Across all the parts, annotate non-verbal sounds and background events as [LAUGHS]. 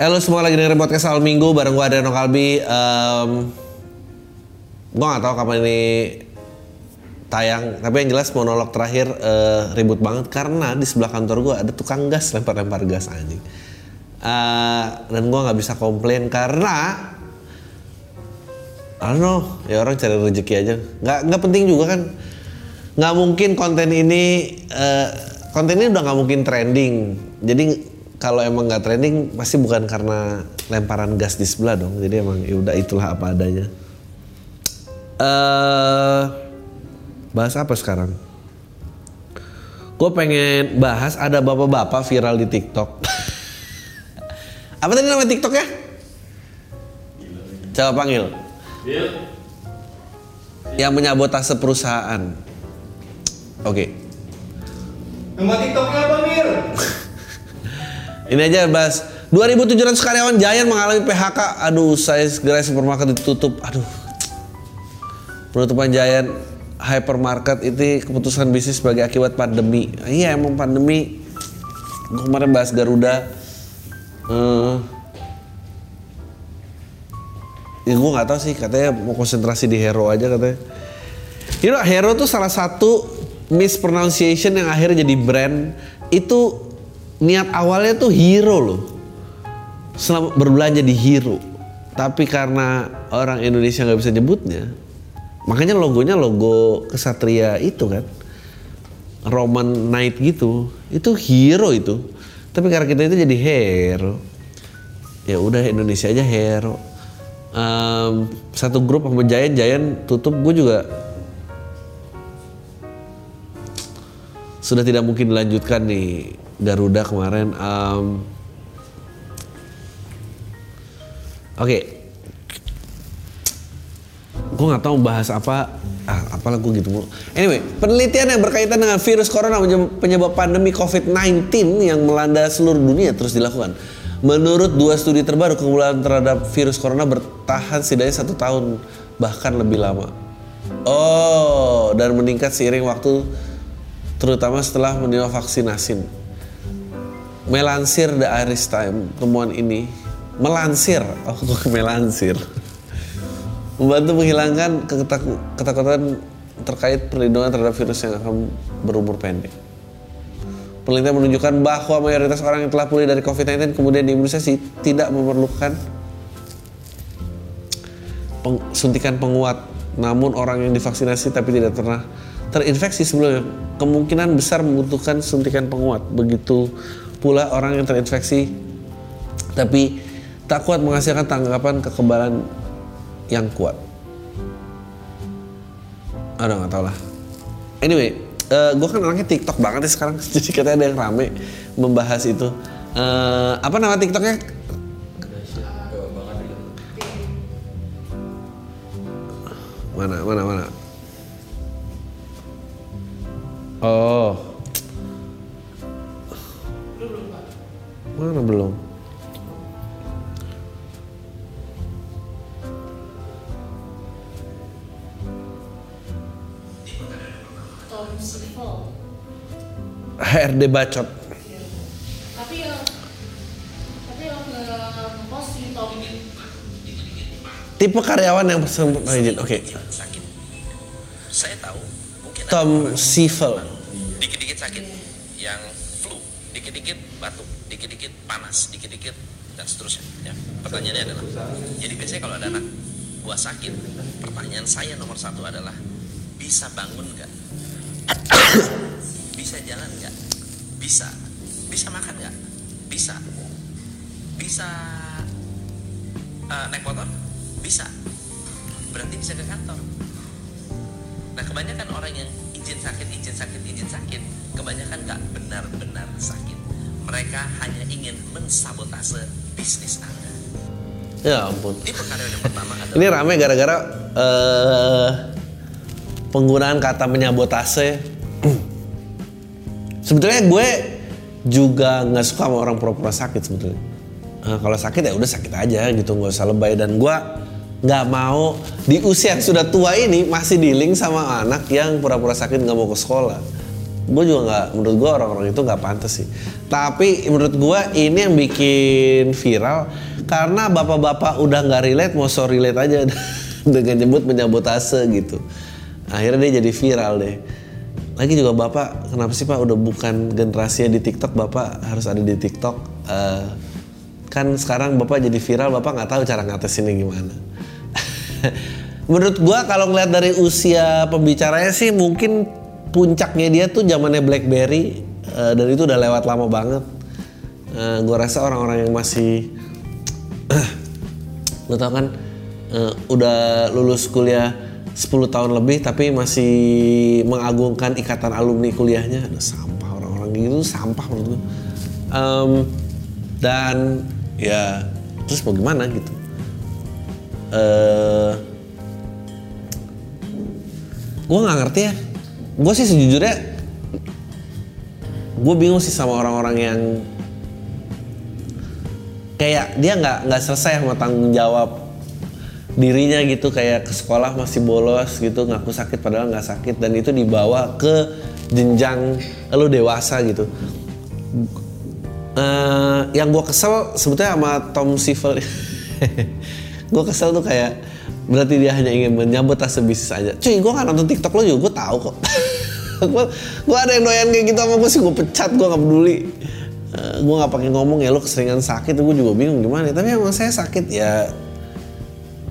Halo semua lagi dengerin podcast Al Minggu bareng gue Adriano Kalbi. Um, gue gak tahu kapan ini tayang, tapi yang jelas monolog terakhir eh, ribut banget karena di sebelah kantor gue ada tukang gas lempar-lempar gas anjing. Eh, dan gue nggak bisa komplain karena I don't know, ya orang cari rezeki aja. Nggak nggak penting juga kan. Nggak mungkin konten ini eh, konten ini udah nggak mungkin trending. Jadi kalau emang nggak trending pasti bukan karena lemparan gas di sebelah dong. Jadi emang ya udah itulah apa adanya. Eh bahas apa sekarang? Gue pengen bahas ada bapak-bapak viral di TikTok. [LAUGHS] apa tadi nama TikToknya? Coba panggil yang menyabotase perusahaan. Oke, Nama TikToknya apa Mir? [LAUGHS] ini aja bahas 2.700 karyawan Giant mengalami PHK. Aduh, saya segera supermarket ditutup. Aduh, penutupan Giant hypermarket itu keputusan bisnis sebagai akibat pandemi. Iya emang pandemi. Gue kemarin bahas Garuda. Eh, ya gue nggak tahu sih katanya mau konsentrasi di Hero aja katanya. You know, Hero tuh salah satu mispronunciation yang akhirnya jadi brand itu niat awalnya tuh hero loh. Selama berbelanja di hero. Tapi karena orang Indonesia nggak bisa nyebutnya, makanya logonya logo kesatria itu kan. Roman Knight gitu. Itu hero itu. Tapi karena kita itu jadi hero. Ya udah Indonesia aja hero. Em, satu grup sama Giant, Giant tutup gue juga sudah tidak mungkin dilanjutkan nih Garuda kemarin. Em, Oke, gue nggak tahu bahas apa. Ah, apalah gue gitu. Anyway, penelitian yang berkaitan dengan virus corona penyebab pandemi COVID-19 yang melanda seluruh dunia terus dilakukan. Menurut dua studi terbaru, keunggulan terhadap virus corona bertahan setidaknya satu tahun bahkan lebih lama. Oh, dan meningkat seiring waktu, terutama setelah menerima vaksinasi. Melansir The Irish Times, temuan ini melansir, oh [LAUGHS] kok melansir, membantu menghilangkan ketak- ketakutan terkait perlindungan terhadap virus yang akan berumur pendek. Penelitian menunjukkan bahwa mayoritas orang yang telah pulih dari COVID-19 kemudian diimunisasi tidak memerlukan peng- suntikan penguat. Namun orang yang divaksinasi tapi tidak pernah terinfeksi sebelumnya kemungkinan besar membutuhkan suntikan penguat. Begitu pula orang yang terinfeksi tapi tak kuat menghasilkan tanggapan kekebalan yang kuat. Aduh nggak tau lah. Anyway, gue kan orangnya TikTok banget ya sekarang, [LAUGHS] jadi katanya ada yang rame membahas itu. Eh, apa nama TikToknya? Mana, mana, mana? Oh. Mana belum? HRD bacot. Tapi yang tapi yang nge-post si Tom Tipe karyawan yang sempat izin. Oke. sakit. Saya tahu mungkin Tom Sifel. dikit-dikit sakit, yang panas, dikit-dikit dan seterusnya. Ya. Pertanyaannya adalah, jadi biasanya kalau ada anak buah sakit, pertanyaan saya nomor satu adalah bisa bangun nggak? bisa jalan nggak? Bisa. Bisa makan nggak? Bisa. Bisa eh, naik motor bisa berarti bisa ke kantor nah kebanyakan orang yang izin sakit izin sakit izin sakit kebanyakan nggak benar-benar sakit mereka hanya ingin mensabotase bisnis anda Ya ampun. ini perkara yang pertama adalah Ini rame gara-gara eh, penggunaan kata menyabotase. [CLEARS THROAT] sebetulnya gue juga nggak suka sama orang pura-pura sakit sebetulnya. Eh, kalau sakit ya udah sakit aja gitu, nggak usah lebay. Dan gue nggak mau di usia yang sudah tua ini masih dealing sama anak yang pura-pura sakit nggak mau ke sekolah. Gue juga nggak, menurut gue orang-orang itu nggak pantas sih. Tapi menurut gue ini yang bikin viral karena bapak-bapak udah nggak relate, mau so relate aja [LAUGHS] dengan nyebut menyabotase gitu. Akhirnya dia jadi viral deh. Lagi juga bapak, kenapa sih pak udah bukan generasinya di TikTok, bapak harus ada di TikTok. Eh, kan sekarang bapak jadi viral, bapak nggak tahu cara ngatasinnya gimana. [LAUGHS] Menurut gua kalau ngeliat dari usia pembicaranya sih mungkin puncaknya dia tuh zamannya BlackBerry eh, dan itu udah lewat lama banget. Eh, gua rasa orang-orang yang masih [CLEARS THROAT] lo tau kan eh, udah lulus kuliah 10 tahun lebih tapi masih mengagungkan ikatan alumni kuliahnya. Ada sampah orang-orang gitu sampah menurut gue Em, dan ya terus mau gimana gitu? Eh gue nggak ngerti ya gue sih sejujurnya gue bingung sih sama orang-orang yang kayak dia nggak nggak selesai sama tanggung jawab dirinya gitu kayak ke sekolah masih bolos gitu ngaku sakit padahal nggak sakit dan itu dibawa ke jenjang lu dewasa gitu. Eh, yang gue kesel sebetulnya sama Tom Sifel [LAUGHS] gue kesel tuh kayak berarti dia hanya ingin menyambut tas bisnis aja. Cuy gue nggak nonton TikTok lo juga gue tahu kok. [LAUGHS] Gue gue ada yang doyan kayak gitu sama gue sih gue pecat gue nggak peduli. Eh, gue nggak pakai ngomong ya lo keseringan sakit gue juga bingung gimana tapi emang saya sakit ya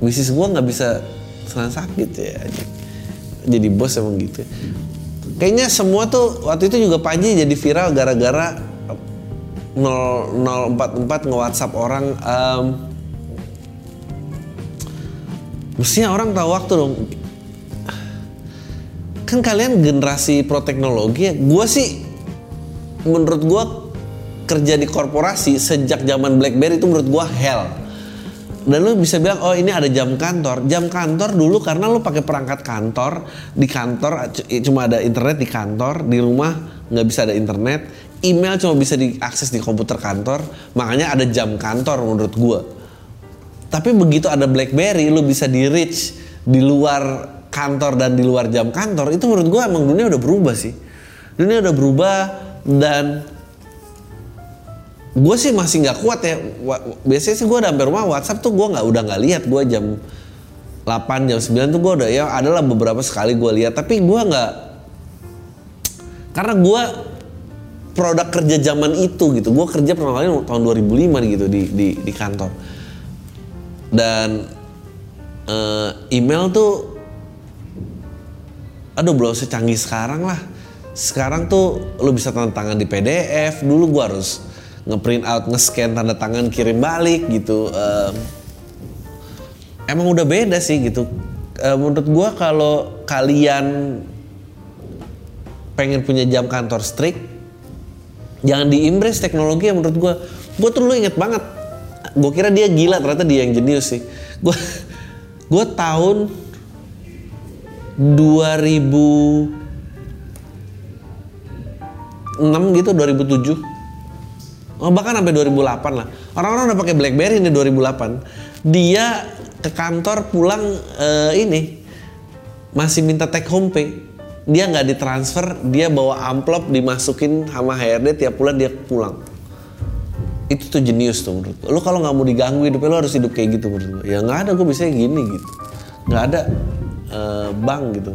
bisnis gue nggak bisa senang sakit ya jadi bos emang gitu. Kayaknya semua tuh waktu itu juga Panji jadi viral gara-gara 0044 nge-whatsapp orang em, mestinya orang tahu waktu dong. Kan kalian generasi pro teknologi ya. Gue sih menurut gue kerja di korporasi sejak zaman BlackBerry itu menurut gue hell. Dan lu bisa bilang oh ini ada jam kantor. Jam kantor dulu karena lu pakai perangkat kantor di kantor cuma ada internet di kantor di rumah nggak bisa ada internet. Email cuma bisa diakses di komputer kantor. Makanya ada jam kantor menurut gua tapi begitu ada BlackBerry lu bisa di reach di luar kantor dan di luar jam kantor itu menurut gua emang dunia udah berubah sih. Dunia udah berubah dan gue sih masih nggak kuat ya. Biasanya sih gue sampai rumah WhatsApp tuh gue nggak udah nggak lihat. Gue jam 8 jam 9 tuh gue udah ya adalah beberapa sekali gue lihat. Tapi gue nggak karena gue produk kerja zaman itu gitu. Gue kerja pertama kali tahun 2005 gitu di di, di kantor dan eh, email tuh aduh belum secanggih sekarang lah. Sekarang tuh lu bisa tanda tangan di PDF dulu gua harus ngeprint out nge-scan tanda tangan kirim balik gitu Em, emang udah beda sih gitu. Eh, menurut gua kalau kalian pengen punya jam kantor strict jangan diimpress teknologi yang menurut gua. Gua tuh dulu inget banget gue kira dia gila ternyata dia yang jenius sih. Gua gua tahun 2006 gitu 2007 oh, bahkan sampai 2008 lah. Orang-orang udah pakai BlackBerry nih 2008 dia ke kantor pulang eh, ini masih minta take home pay. Dia nggak ditransfer dia bawa amplop dimasukin sama HRD tiap bulan dia pulang itu tuh jenius tuh menurut gue. Lu kalau nggak mau diganggu hidupnya lu harus hidup kayak gitu menurut gue. Ya nggak ada gue biasanya gini gitu. Nggak ada eh, bank gitu.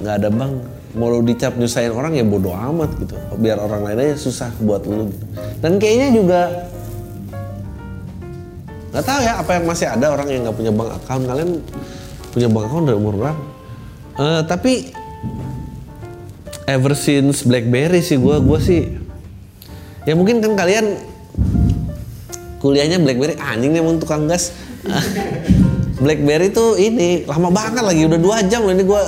Nggak ada bank. Mau lu dicap nyusahin orang ya bodoh amat gitu. Biar orang lain aja susah buat lu gitu. Dan kayaknya juga nggak tahu ya apa yang masih ada orang yang nggak punya bank account. Kalian punya bank account dari umur berapa? Eh, tapi ever since BlackBerry sih gue gue sih ya mungkin kan kalian kuliahnya BlackBerry. Anjing nih emang tukang gas. BlackBerry tuh ini lama banget lagi. Udah dua jam ini gue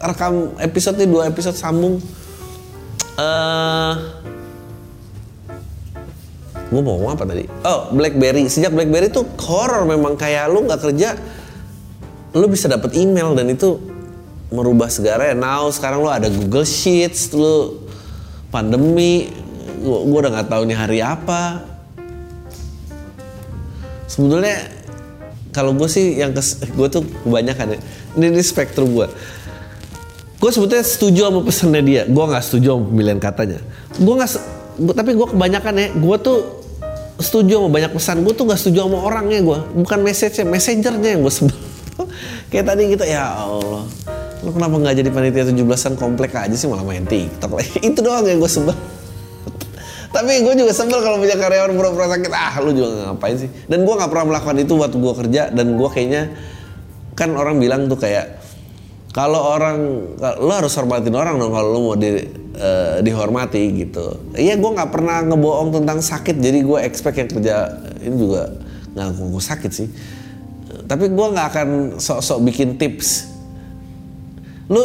rekam episode nih dua episode sambung. Eh gue mau ngomong apa tadi? Oh BlackBerry. Sejak BlackBerry tuh horror memang. Kayak lu nggak kerja lu bisa dapat email dan itu merubah segala. Ya now sekarang lu ada Google Sheets lu pandemi gua, gua udah nggak tahu nih hari apa sebetulnya kalau gue sih yang kes, gue tuh kebanyakan ya ini, ini spektrum gue gue sebetulnya setuju sama pesannya dia. Gue nggak setuju sama pemilihan katanya. Gue nggak tapi gue kebanyakan ya gue tuh setuju sama banyak pesan. Gue tuh nggak setuju sama orangnya gue bukan message messengernya yang gue sebel [LAUGHS] kayak tadi gitu ya Allah lu kenapa nggak jadi panitia 17-an komplek aja sih malah main TikTok. [LAUGHS] Itu doang yang gue sebel tapi gue juga sebel kalau punya karyawan pura-pura sakit. Ah lu juga ngapain sih? Dan gue nggak pernah melakukan itu waktu gue kerja. Dan gue kayaknya kan orang bilang tuh kayak kalau orang lo harus hormatin orang dong kalau lo mau di, eh, dihormati gitu. Iya gue nggak pernah ngebohong tentang sakit. Jadi gue expect yang kerja ini juga nggak gue sakit sih. Tapi gue nggak akan sok-sok bikin tips. Lu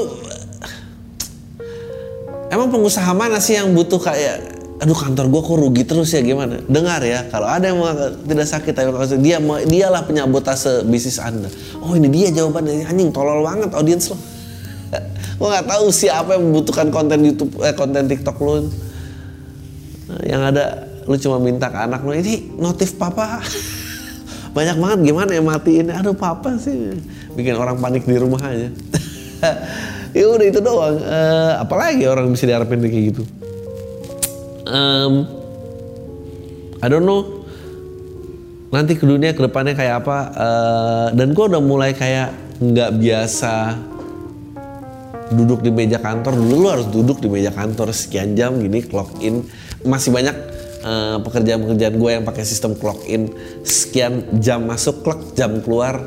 Emang pengusaha mana sih yang butuh kayak aduh kantor gue kok rugi terus ya gimana? Dengar ya, kalau ada yang tidak sakit tapi dia dialah penyabotase bisnis Anda. Oh, ini dia jawabannya. Anjing tolol banget audiens lo. [LAUGHS] gue nggak tahu siapa yang membutuhkan konten YouTube eh konten TikTok lu. Nah, yang ada lu cuma minta ke anak lu ini notif papa. [LAUGHS] Banyak banget gimana ya matiin? Aduh papa sih bikin orang panik di rumah aja. [LAUGHS] ya udah itu doang. Eh, apalagi orang bisa diharapin kayak gitu. Em, I don't know. Nanti ke dunia ke depannya kayak apa. Eh, dan gue udah mulai kayak nggak biasa duduk di meja kantor. Dulu lu harus duduk di meja kantor sekian jam gini clock in. Masih banyak eh, pekerjaan-pekerjaan gue yang pakai sistem clock in. Sekian jam masuk clock jam keluar.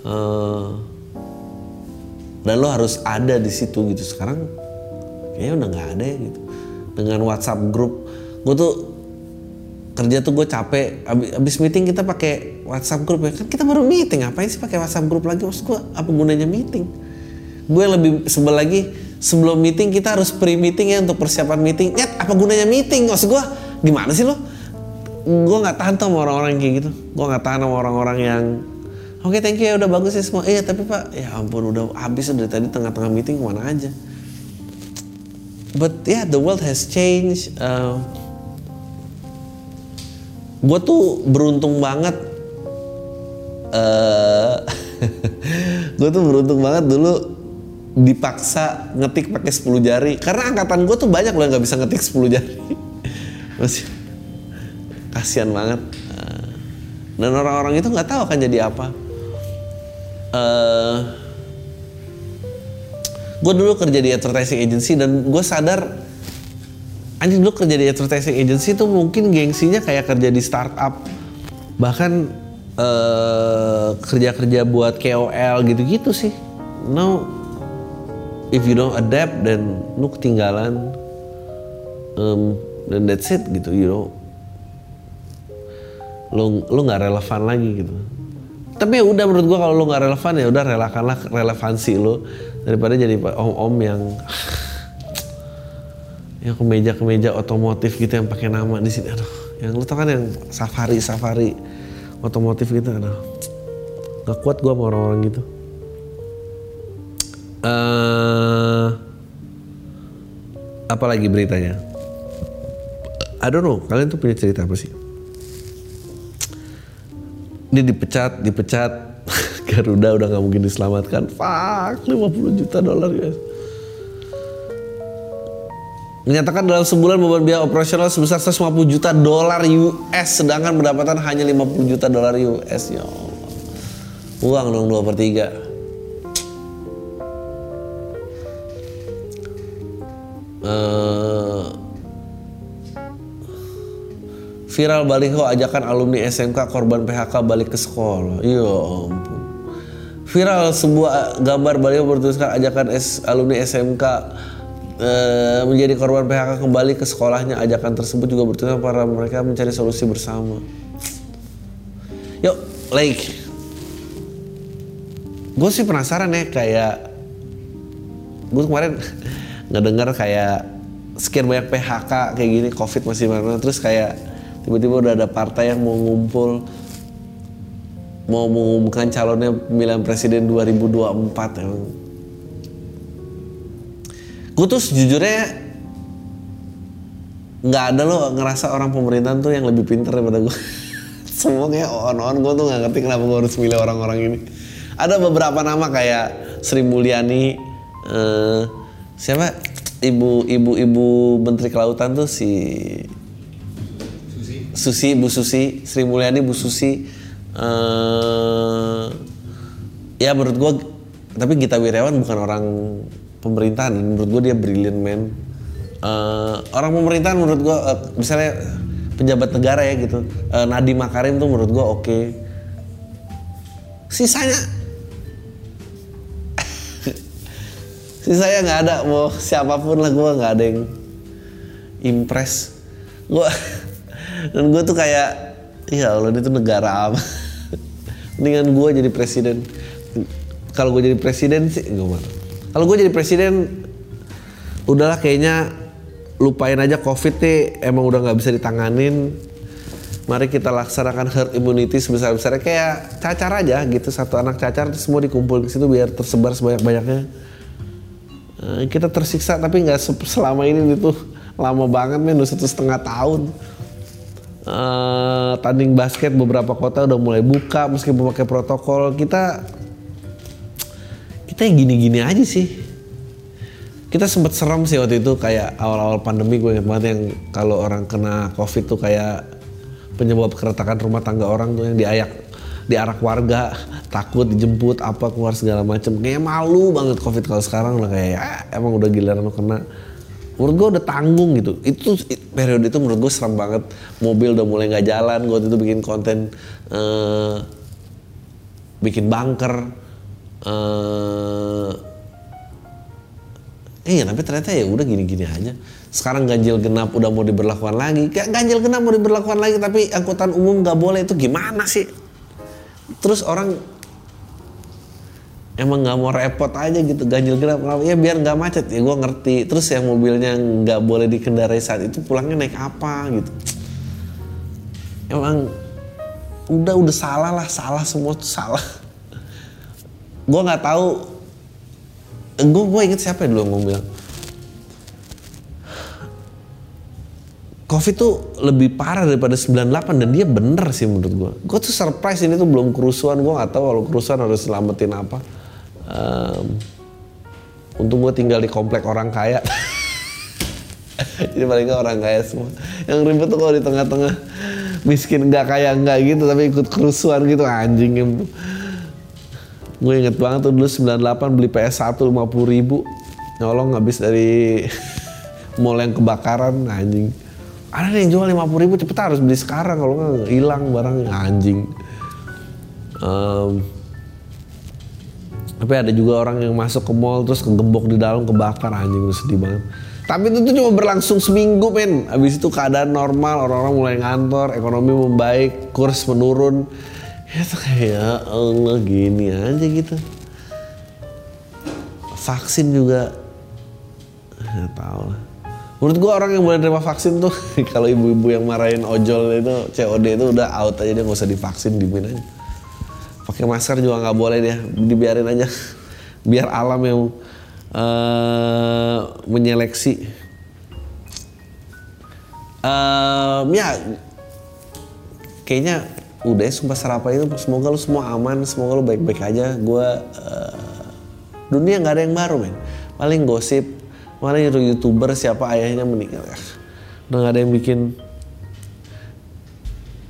Eh, dan lo harus ada di situ gitu. Sekarang kayaknya udah nggak ada ya gitu dengan WhatsApp grup gue tuh kerja tuh gue capek. Abis, abis meeting kita pakai WhatsApp grup ya. Kan kita baru meeting. Ngapain sih pakai WhatsApp grup lagi? Maksud gue apa gunanya meeting? Gue lebih sebel lagi sebelum meeting kita harus pre meeting ya untuk persiapan meeting. Nyet apa gunanya meeting? Maksud gue gimana sih lo? Gue nggak tahan tuh sama orang-orang kayak gitu. Gue nggak tahan sama orang-orang yang oke thank you ya udah bagus ya semua. Iya tapi pak ya ampun udah habis dari tadi tengah-tengah meeting ke mana aja but yeah the world has changed Uh, gue tuh beruntung banget [LAUGHS] eh gue tuh beruntung banget dulu dipaksa ngetik pakai 10 jari. Karena angkatan gue tuh banyak loh yang nggak bisa ngetik 10 jari. [LAUGHS] Masih kasihan banget. Eh, dan orang-orang itu nggak tahu akan jadi apa. Eh gue dulu kerja di advertising agency dan gue sadar anjing dulu kerja di advertising agency tuh mungkin gengsinya kayak kerja di startup. Bahkan eh, kerja-kerja buat KOL gitu-gitu sih. Now if you don't adapt dan lu ketinggalan. Um, dan that's it gitu you know. Lu lu nggak relevan lagi gitu. Tapi ya udah menurut gua kalau lu nggak relevan ya udah relakanlah relevansi lu daripada jadi om-om yang yang kemeja kemeja otomotif gitu yang pakai nama di sini. Aduh yang lu tau kan yang safari safari otomotif gitu aduh. Nggak kuat gua sama orang-orang gitu. Eh apa lagi beritanya? I don't know kalian tuh punya cerita apa sih? Dia dipecat dipecat Garuda udah nggak mungkin diselamatkan fuck 50 juta dolar guys menyatakan dalam sebulan beban biaya operasional sebesar 150 juta dolar US sedangkan pendapatan hanya 50 juta dolar US ya uang dong 2 per 3 Eh, viral baliho ajakan alumni SMK korban PHK balik ke sekolah. Ya ampun. Viral sebuah gambar baliho bertuliskan ajakan S, alumni SMK eh, menjadi korban PHK kembali ke sekolahnya. Ajakan tersebut juga bertuliskan para mereka mencari solusi bersama. yuk like gue sih penasaran ya kayak gue kemarin [LAUGHS] ngedenger kayak sekian banyak PHK kayak gini covid masih mana terus kayak tiba-tiba udah ada partai yang mau ngumpul mau mengumumkan calonnya pemilihan presiden 2024 emang gue tuh sejujurnya nggak ada lo ngerasa orang pemerintahan tuh yang lebih pintar daripada gue [LAUGHS] semua kayak on-on gue tuh nggak ngerti kenapa gue harus milih orang-orang ini. Ada beberapa nama kayak Sri Mulyani eh, siapa? Ibu ibu ibu menteri kelautan tuh si Susi Bu Susi. Sri Mulyani Bu Susi eh ya menurut gue tapi Gita Wirjawan bukan orang pemerintahan. Menurut gue dia brilliant man. Eh, orang pemerintahan menurut gue eh, misalnya pejabat negara ya gitu. Eh, Nadiem Makarim tuh menurut gue oke. Sisanya [LAUGHS] sisanya nggak ada. Mau siapa pun lah gue nggak ada yang impress. Gue [LAUGHS] dan gue tuh kayak ya Allah ini tuh negara apa? Mendingan gue jadi presiden. Kalau gue jadi presiden sih gue marah kalau gue jadi presiden udahlah kayaknya lupain aja covid nih emang udah nggak bisa ditanganin. Mari kita laksanakan herd immunity sebesar besarnya kayak cacar aja gitu satu anak cacar semua dikumpul ke situ biar tersebar sebanyak banyaknya Eh, kita tersiksa tapi nggak se- selama ini itu lama banget men. Satu setengah tahun Eh, tanding basket beberapa kota udah mulai buka meskipun pakai protokol. Kita kita gini-gini aja sih. Kita sempat serem sih waktu itu kayak awal-awal pandemi gue inget banget yang kalau orang kena covid tuh kayak penyebab keretakan rumah tangga orang tuh yang diayak diarak warga. Takut dijemput apa keluar segala macem. Kayak malu banget covid kalau sekarang udah kayak "Ah, emang udah giliran lo kena menurut gue udah tanggung gitu itu periode itu menurut gue serem banget mobil udah mulai nggak jalan gue itu bikin konten eh, bikin bunker eh, Iya tapi ternyata ya udah gini-gini aja. Sekarang ganjil genap udah mau diberlakukan lagi. Ganjil genap mau diberlakukan lagi tapi angkutan umum nggak boleh itu gimana sih? Terus orang emang nggak mau repot aja gitu ganjil genap ya biar nggak macet ya gue ngerti. Terus yang mobilnya nggak boleh dikendarai saat itu pulangnya naik apa gitu? Emang udah udah salah lah salah semua tuh salah. gue nggak tahu gue gue inget siapa ya dulu yang bilang Covid tuh lebih parah daripada 98 dan dia bener sih menurut gue. Gue tuh surprise ini tuh belum kerusuhan. Gue nggak tahu kalau kerusuhan harus selamatin apa. Em, untung gue tinggal di komplek orang kaya. Jadi paling orang kaya semua. Yang ribet tuh kalau di tengah-tengah. Miskin nggak kaya nggak gitu tapi ikut kerusuhan gitu. Anjing gue inget banget tuh dulu 98 beli PS1 50 ribu. Nyolong habis dari [LAUGHS] mall yang kebakaran anjing. Ada yang jual 50 ribu cepet harus beli sekarang. Kalau nggak hilang barangnya. Anjing. Em, tapi ada juga orang yang masuk ke mall terus kegembok di dalam kebakar anjing itu sedih banget. Tapi itu tuh cuma berlangsung seminggu men. Habis itu keadaan normal orang-orang mulai ngantor ekonomi membaik kurs menurun. Ya tuh kayak ya Allah gini aja gitu. Vaksin juga nggak tahu lah. Menurut gua orang yang boleh terima vaksin tuh [LAUGHS] kalau ibu-ibu yang marahin ojol itu COD itu udah out aja dia nggak usah divaksin dimin aja pakai masker juga nggak boleh dia dibiarin aja. Biar alam yang eh, menyeleksi. Em, ya kayaknya udah ya sumpah sarapan itu. Semoga lu semua aman semoga lu baik-baik aja. Gue dunia nggak ada yang baru men. Paling gosip paling youtuber siapa ayahnya meninggal ya. Udah nggak ada yang bikin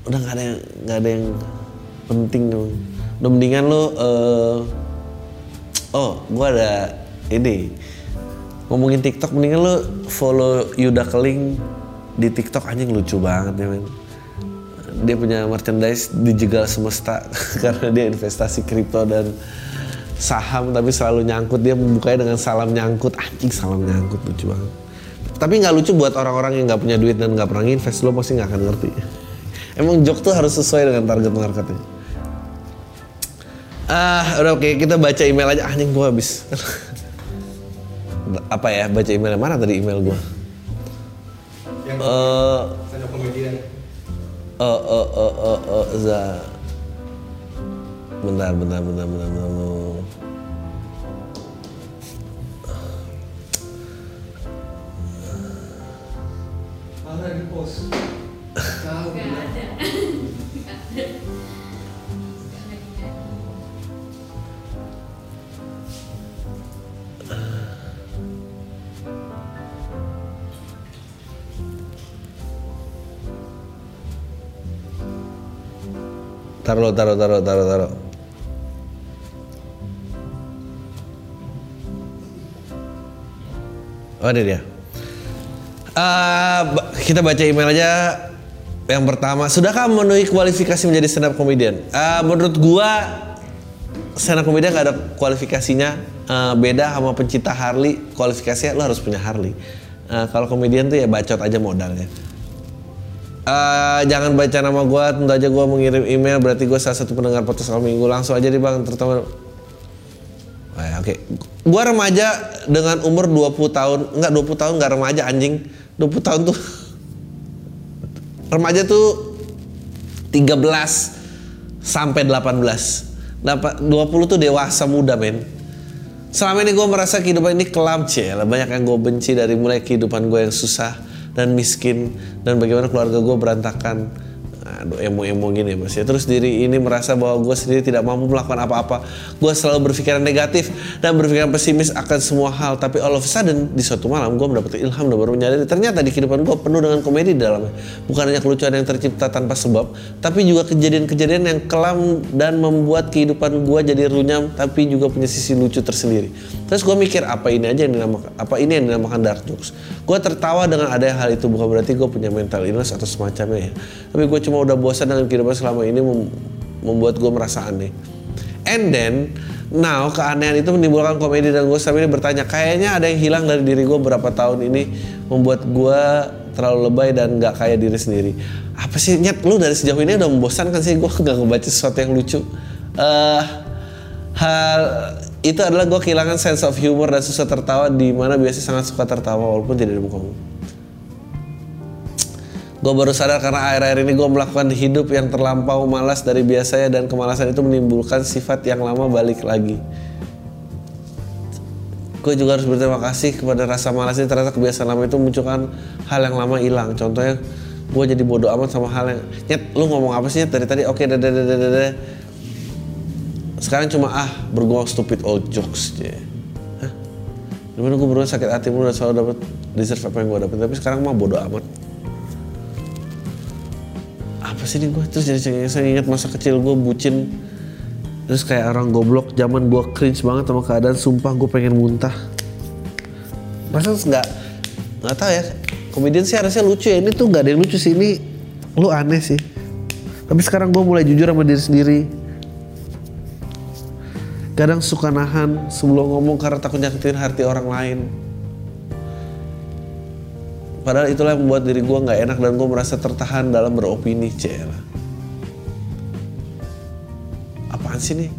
udah nggak ada yang nggak ada yang penting emang. Udah mendingan lu eh, oh gue ada ini. Ngomongin TikTok mendingan lu follow Yuda Keling di TikTok. Anjing lucu banget ya men. Dia punya merchandise dijegal semesta [LAUGHS] karena dia investasi kripto dan saham tapi selalu nyangkut. Dia membukanya dengan salam nyangkut. Anjing salam nyangkut lucu banget. Tapi nggak lucu buat orang-orang yang nggak punya duit dan nggak pernah invest lo pasti nggak akan ngerti. Emang joke tuh harus sesuai dengan target marketnya Ah, udah oke kita baca email aja. Anjing gua habis. [LAUGHS] Apa ya? Baca email mana tadi email gua? Yang Eh, stand eh, eh, eh, eh, eh, za. Bentar, bentar, bentar, bentar, bentar. bentar. Mana di pos? [LAUGHS] Tahu. Taruh, taruh, taruh, taruh, taruh. Oh ini dia. Ba- kita baca email aja. Yang pertama, sudahkah memenuhi kualifikasi menjadi stand up comedian? Eh, menurut gua stand up comedian gak ada kualifikasinya. Eh, beda sama pencinta Harley, kualifikasinya lo harus punya Harley. Eh, kalau komedian tuh ya bacot aja modalnya. Eh, jangan baca nama gue, tentu aja gue mengirim email berarti gue salah satu pendengar podcast kalau minggu. Langsung aja nih bang, terutama. Oh ya, Oke, Gua remaja dengan umur 20 tahun, enggak 20 tahun enggak remaja anjing, 20 tahun tuh [LAUGHS] remaja tuh 13 sampai 18. Dapa- 20 tuh dewasa muda men. Selama ini gue merasa kehidupan ini kelam lah banyak yang gue benci dari mulai kehidupan gue yang susah dan miskin dan bagaimana keluarga gue berantakan. Aduh emo-emo gini mas ya. Terus diri ini merasa bahwa gue sendiri tidak mampu melakukan apa-apa. Gue selalu berpikiran negatif dan berpikiran pesimis akan semua hal. Tapi all of a sudden di suatu malam gue mendapat ilham dan baru menyadari ternyata di kehidupan gue penuh dengan komedi di dalamnya. Bukan hanya kelucuan yang tercipta tanpa sebab, tapi juga kejadian-kejadian yang kelam dan membuat kehidupan gue jadi runyam, tapi juga punya sisi lucu tersendiri. Terus gue mikir apa ini aja yang dinamakan apa ini yang dinamakan dark jokes. Gue tertawa dengan adanya hal itu bukan berarti gue punya mental illness atau semacamnya ya. Tapi gue cuma udah bosan dengan kehidupan selama ini mem- membuat gue merasa aneh. And then now keanehan itu menimbulkan komedi dan gue ini bertanya kayaknya ada yang hilang dari diri gue berapa tahun ini membuat gue terlalu lebay dan nggak kaya diri sendiri. Apa sih nyet lu dari sejauh ini udah membosankan sih gue nggak ngebaca sesuatu yang lucu. Eh hal itu adalah gue kehilangan sense of humor dan susah tertawa di mana biasanya sangat suka tertawa walaupun tidak di muka. Gue baru sadar karena akhir-akhir ini gue melakukan hidup yang terlampau malas dari biasanya dan kemalasan itu menimbulkan sifat yang lama balik lagi. Gue juga harus berterima kasih kepada rasa malas ini ternyata kebiasaan lama itu munculkan hal yang lama hilang. Contohnya gue jadi bodoh amat sama hal yang nyet lu ngomong apa sih Nyet? dari tadi oke dadah dadah dadah dadah. sekarang cuma ah bergumam stupid old jokes aja. Hah? Di mana gue berulang sakit hati mulu dan selalu dapat deserve apa yang gue dapet tapi sekarang mah bodoh amat apa sih ini gue terus jadi saya ingat masa kecil gue bucin. Terus kayak orang goblok zaman gue cringe banget sama keadaan sumpah gue pengen muntah. Masa nggak nggak tahu ya komedian sih harusnya lucu ya ini tuh nggak ada yang lucu sih ini lu aneh sih. Tapi sekarang gue mulai jujur sama diri sendiri. Kadang suka nahan sebelum ngomong karena takut nyakitin hati orang lain Padahal itulah yang membuat diri gue nggak enak dan gue merasa tertahan dalam beropini, cela. Apaan sih nih?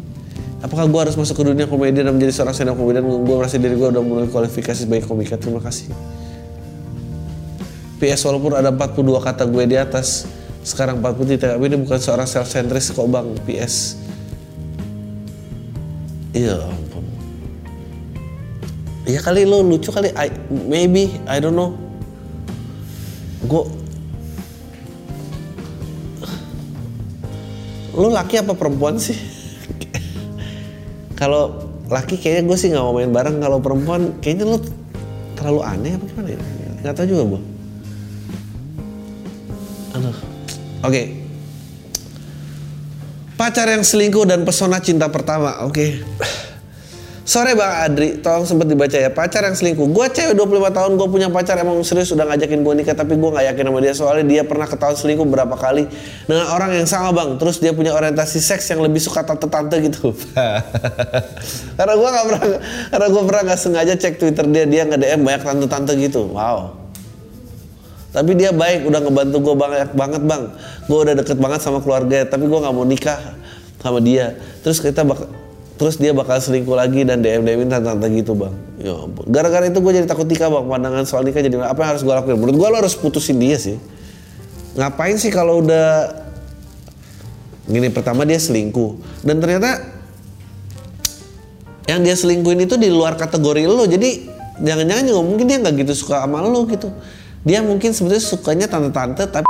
Apakah gue harus masuk ke dunia komedi dan menjadi seorang stand up comedian? Gue merasa diri gue udah mulai kualifikasi sebagai komika. Terima kasih. PS walaupun ada 42 kata gue di atas, sekarang 40 tidak. Tapi ini bukan seorang self-centris kok bang. PS. Iya ampun. Iya kali lo lucu kali. I, maybe, I don't know gue lu laki apa perempuan sih? Kalau laki kayaknya gue sih nggak mau main bareng. Kalau perempuan kayaknya lu terlalu aneh apa gimana ya? Nggak tahu juga bu aduh. Oke. Pacar yang selingkuh dan pesona cinta pertama. Oke Sore Bang Adri, tolong sempat dibaca ya. Pacar yang selingkuh. Gue cewek 25 tahun, gue punya pacar emang serius udah ngajakin gue nikah, tapi gue nggak yakin sama dia soalnya dia pernah ketahuan selingkuh berapa kali dengan orang yang sama bang. Terus dia punya orientasi seks yang lebih suka tante-tante gitu. [LAUGHS] karena gue nggak pernah, karena gue pernah nggak sengaja cek Twitter dia, dia nge DM banyak tante-tante gitu. Wow. Tapi dia baik, udah ngebantu gue banyak banget bang. Gue udah deket banget sama keluarga, tapi gue nggak mau nikah sama dia terus kita bak terus dia bakal selingkuh lagi dan DM DM tante-tante gitu bang. Ya gara-gara itu gue jadi takut nikah bang. Pandangan soal nikah jadi apa yang harus gue lakuin? Menurut gue lo harus putusin dia sih. Ngapain sih kalau udah gini? Pertama dia selingkuh. Dan ternyata yang dia selingkuhin itu di luar kategori lo jadi jangan-jangan juga mungkin dia nggak gitu suka sama lo gitu. Dia mungkin sebetulnya sukanya tante-tante tapi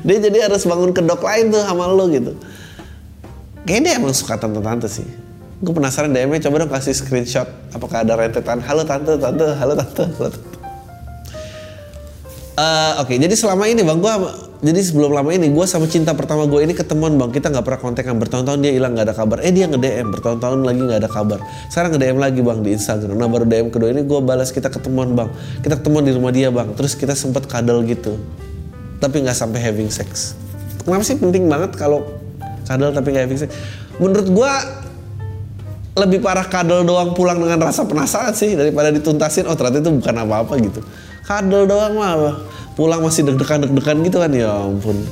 dia jadi harus bangun kedok lain tuh sama lo gitu. Kayaknya dia emang suka tante-tante sih. Gue penasaran DM-nya coba dong kasih screenshot apakah ada rentetan. Halo tante tante halo tante halo tante. Eh, Oke, jadi selama ini bang, gue jadi sebelum lama ini gue sama cinta pertama gue ini ketemuan bang, kita nggak pernah kontekan bertahun-tahun dia hilang nggak ada kabar, eh dia nge DM bertahun-tahun lagi nggak ada kabar, sekarang nge DM lagi bang di Instagram, nah baru DM kedua ini gue balas kita ketemuan bang, kita ketemuan di rumah dia bang, terus kita sempet kadal gitu, tapi nggak sampai having sex. Kenapa sih penting banget kalau kadal tapi nggak having sex? Menurut gue lebih parah kadal doang pulang dengan rasa penasaran sih daripada dituntasin oh ternyata itu bukan apa-apa gitu. Kadal doang mah pulang masih deg-degan deg-degan gitu kan? Ya ampun.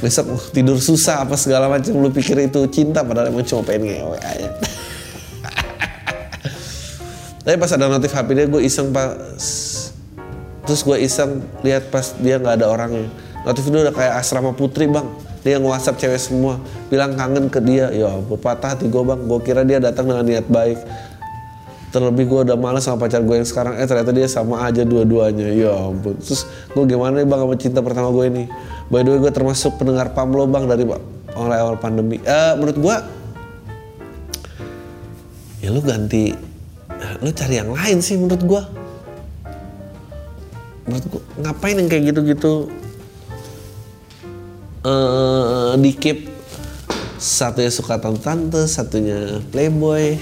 Besok uh, tidur susah apa segala macam lu pikir itu cinta padahal emang cuma pengen ngewe aja. [LAUGHS] Tapi pas ada notif HP dia gue iseng pas terus gue iseng lihat pas dia nggak ada orangnya notif itu udah kayak asrama putri bang. Dia nge WhatsApp cewek semua. Bilang kangen ke dia. Ya ampun patah hati gue bang. Gue kira dia datang dengan niat baik. Terlebih gue udah males sama pacar gue yang sekarang. Eh ternyata dia sama aja dua-duanya. Ya ampun. Terus gue gimana nih bang sama cinta pertama gue ini? By the way gue termasuk pendengar pam lo bang dari awal awal pandemi. Eh menurut gue ya lu ganti lu cari yang lain sih menurut gue menurut gue ngapain yang kayak gitu-gitu eh di keep satunya suka tante-tante, satunya playboy.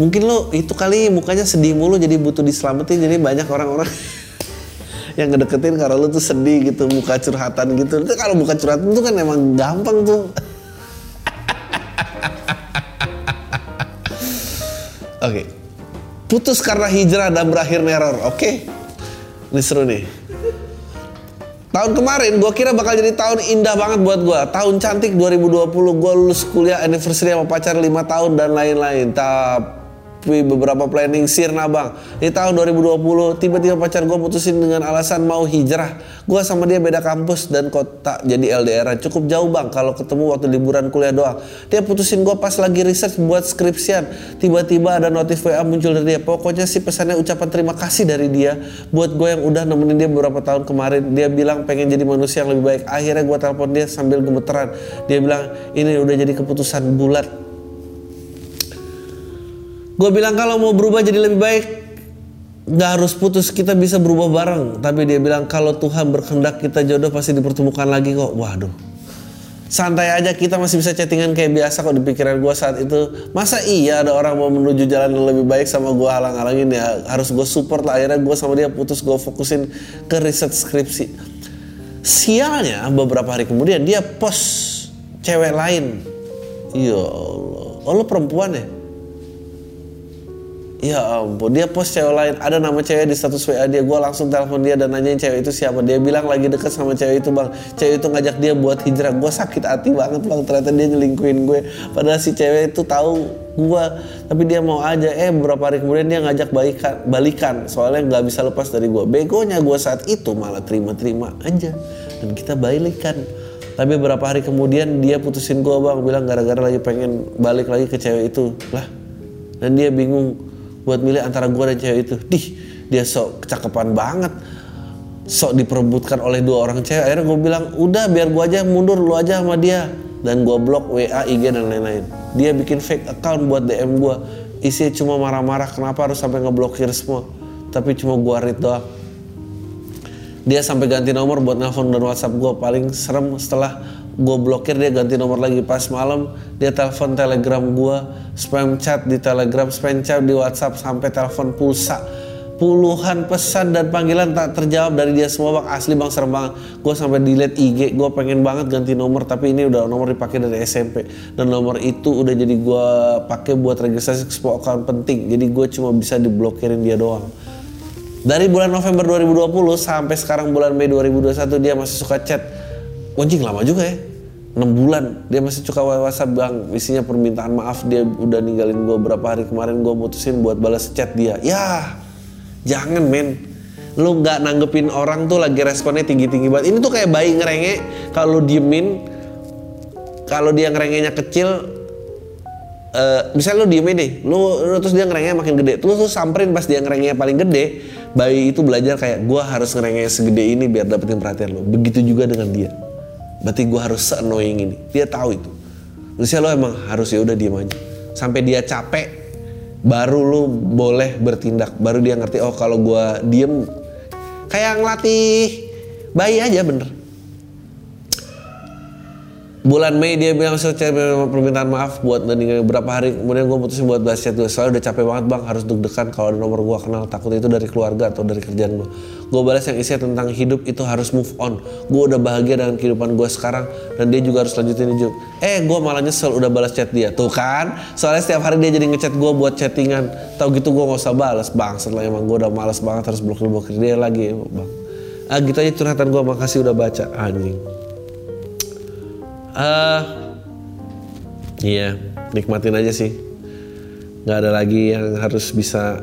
Mungkin lo itu kali mukanya sedih mulu jadi butuh diselamatin jadi banyak orang-orang [LAUGHS] yang ngedeketin karena lo tuh sedih gitu muka curhatan gitu. Itu kalau muka curhatan tuh kan emang gampang tuh. [LAUGHS] Oke. Putus karena hijrah dan berakhir neror. Oke. Ini seru nih. Tahun kemarin gue kira bakal jadi tahun indah banget buat gue. Tahun cantik 2020 gue lulus kuliah anniversary sama pacar 5 tahun dan lain-lain. Tapi beberapa planning sirna bang. Di tahun 2020 tiba-tiba pacar gue putusin dengan alasan mau hijrah. Gue sama dia beda kampus dan kota jadi LDR. Cukup jauh bang kalau ketemu waktu liburan kuliah doang. Dia putusin gue pas lagi research buat skripsian. Tiba-tiba ada notif WA muncul dari dia. Pokoknya sih pesannya ucapan terima kasih dari dia buat gue yang udah nemenin dia beberapa tahun kemarin. Dia bilang pengen jadi manusia yang lebih baik. Akhirnya gue telepon dia sambil gemeteran. Dia bilang ini udah jadi keputusan bulat. Gue bilang kalau mau berubah jadi lebih baik nggak harus putus kita bisa berubah bareng. Tapi dia bilang kalau Tuhan berkehendak kita jodoh pasti dipertemukan lagi kok. Waduh. Santai aja kita masih bisa chattingan kayak biasa kok di pikiran gue saat itu. Masa iya ada orang mau menuju jalan yang lebih baik sama gue halang-halangin ya? Harus gue support lah. Akhirnya gue sama dia putus gue fokusin ke riset skripsi. Sialnya beberapa hari kemudian dia post cewek lain. Ya Allah. Oh lo perempuan ya Ya ampun, dia post cewek lain, ada nama cewek di status WA dia, gue langsung telepon dia dan nanyain cewek itu siapa. Dia bilang lagi deket sama cewek itu bang, cewek itu ngajak dia buat hijrah. Gue sakit hati banget bang, ternyata dia nyelingkuin gue. Padahal si cewek itu tahu gue, tapi dia mau aja. Eh beberapa hari kemudian dia ngajak balikan, balikan, soalnya nggak bisa lepas dari gue. Begonya gue saat itu malah terima-terima aja dan kita balikan. Tapi beberapa hari kemudian dia putusin gue bang, bilang gara-gara lagi pengen balik lagi ke cewek itu lah. Dan dia bingung buat milih antara gue dan cewek itu. Dih, dia sok kecakepan banget. Sok diperebutkan oleh dua orang cewek. Akhirnya gue bilang, udah biar gue aja mundur, lu aja sama dia. Dan gue blok WA, IG dan lain-lain. Dia bikin fake account buat DM gue. Isinya cuma marah-marah, kenapa harus sampai ngeblokir semua. Tapi cuma gue read doang. Dia sampai ganti nomor buat nelfon dan WhatsApp gue paling serem setelah gue blokir dia ganti nomor lagi. Pas malam dia telepon telegram gue spam chat di telegram spam chat di whatsapp sampai telepon pulsa. Puluhan pesan dan panggilan tak terjawab dari dia semua bang. Asli bang serem banget. Gue sampai delete IG gue pengen banget ganti nomor tapi ini udah nomor dipakai dari SMP dan nomor itu udah jadi gue pakai buat registrasi ke sebuah account penting. Jadi gue cuma bisa diblokirin dia doang. Dari bulan November 2020 sampai sekarang bulan Mei 2021 dia masih suka chat anjing lama juga ya. 6 bulan. Dia masih suka WhatsApp bang. Isinya permintaan maaf dia udah ninggalin gue berapa hari kemarin gue mutusin buat balas chat dia. Ya jangan men. Lu nggak nanggepin orang tuh lagi responnya tinggi tinggi banget. Ini tuh kayak bayi ngerenge. Kalau diemin kalau dia ngerengenya kecil eh misalnya lu diemin deh lu, lu terus dia ngerengenya makin gede. Terus lu samperin pas dia ngerengenya paling gede bayi itu belajar kayak gua harus ngerengenya segede ini biar dapetin perhatian lu. Begitu juga dengan dia berarti gua harus se-annoying ini. Dia tahu itu. Terusnya lo emang harus ya udah diem aja. Sampai dia capek baru lu boleh bertindak. Baru dia ngerti oh kalau gua diem kayak ngelatih bayi aja bener bulan Mei dia bilang saya permintaan maaf buat nandingin beberapa hari kemudian gue putusin buat bahas chat gue soalnya udah capek banget bang. Harus deg-degan kalau ada nomor gue kenal. Takut itu dari keluarga atau dari kerjaan gue gue balas yang isinya tentang hidup itu harus move on. Gue udah bahagia dengan kehidupan gue sekarang dan dia juga harus lanjutin hidup. Eh gue malah nyesel udah balas chat dia. Tuh kan? Soalnya setiap hari dia jadi ngechat gue buat chattingan. Tau gitu gue gak usah balas bang. Setelah emang gue udah males banget harus blokir blokir dia lagi bang. Ah gitu aja curhatan gue makasih udah baca anjing eh iya, nikmatin aja sih. Nggak ada lagi yang harus bisa.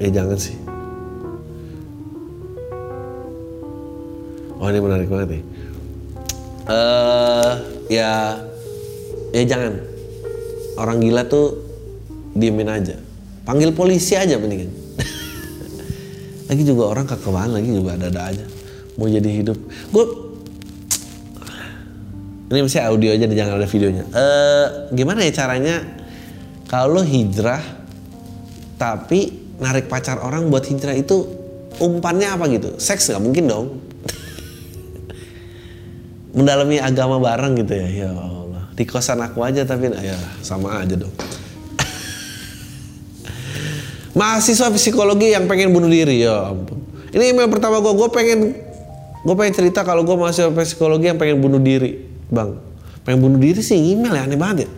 Eh jangan sih. Oh ini menarik banget nih. Eh ya, ya jangan. Orang gila tuh diemin aja. Panggil polisi aja mendingan. [LAUGHS] lagi juga orang kekebalan lagi juga ada-ada aja. Mau jadi hidup. Gue ini mesti audio aja jangan ada videonya. Eh gimana ya caranya kalau lo hijrah tapi narik pacar orang buat hijrah itu umpannya apa gitu? Seks nggak mungkin dong. [LAUGHS] Mendalami agama bareng gitu ya. Ya Allah. Di kosan aku aja tapi ya sama aja dong. [LAUGHS] Mahasiswa psikologi yang pengen bunuh diri ya ampun. Ini email pertama gue, gue pengen gue pengen cerita kalau gue mahasiswa psikologi yang pengen bunuh diri bang pengen bunuh diri sih email ya aneh banget ya.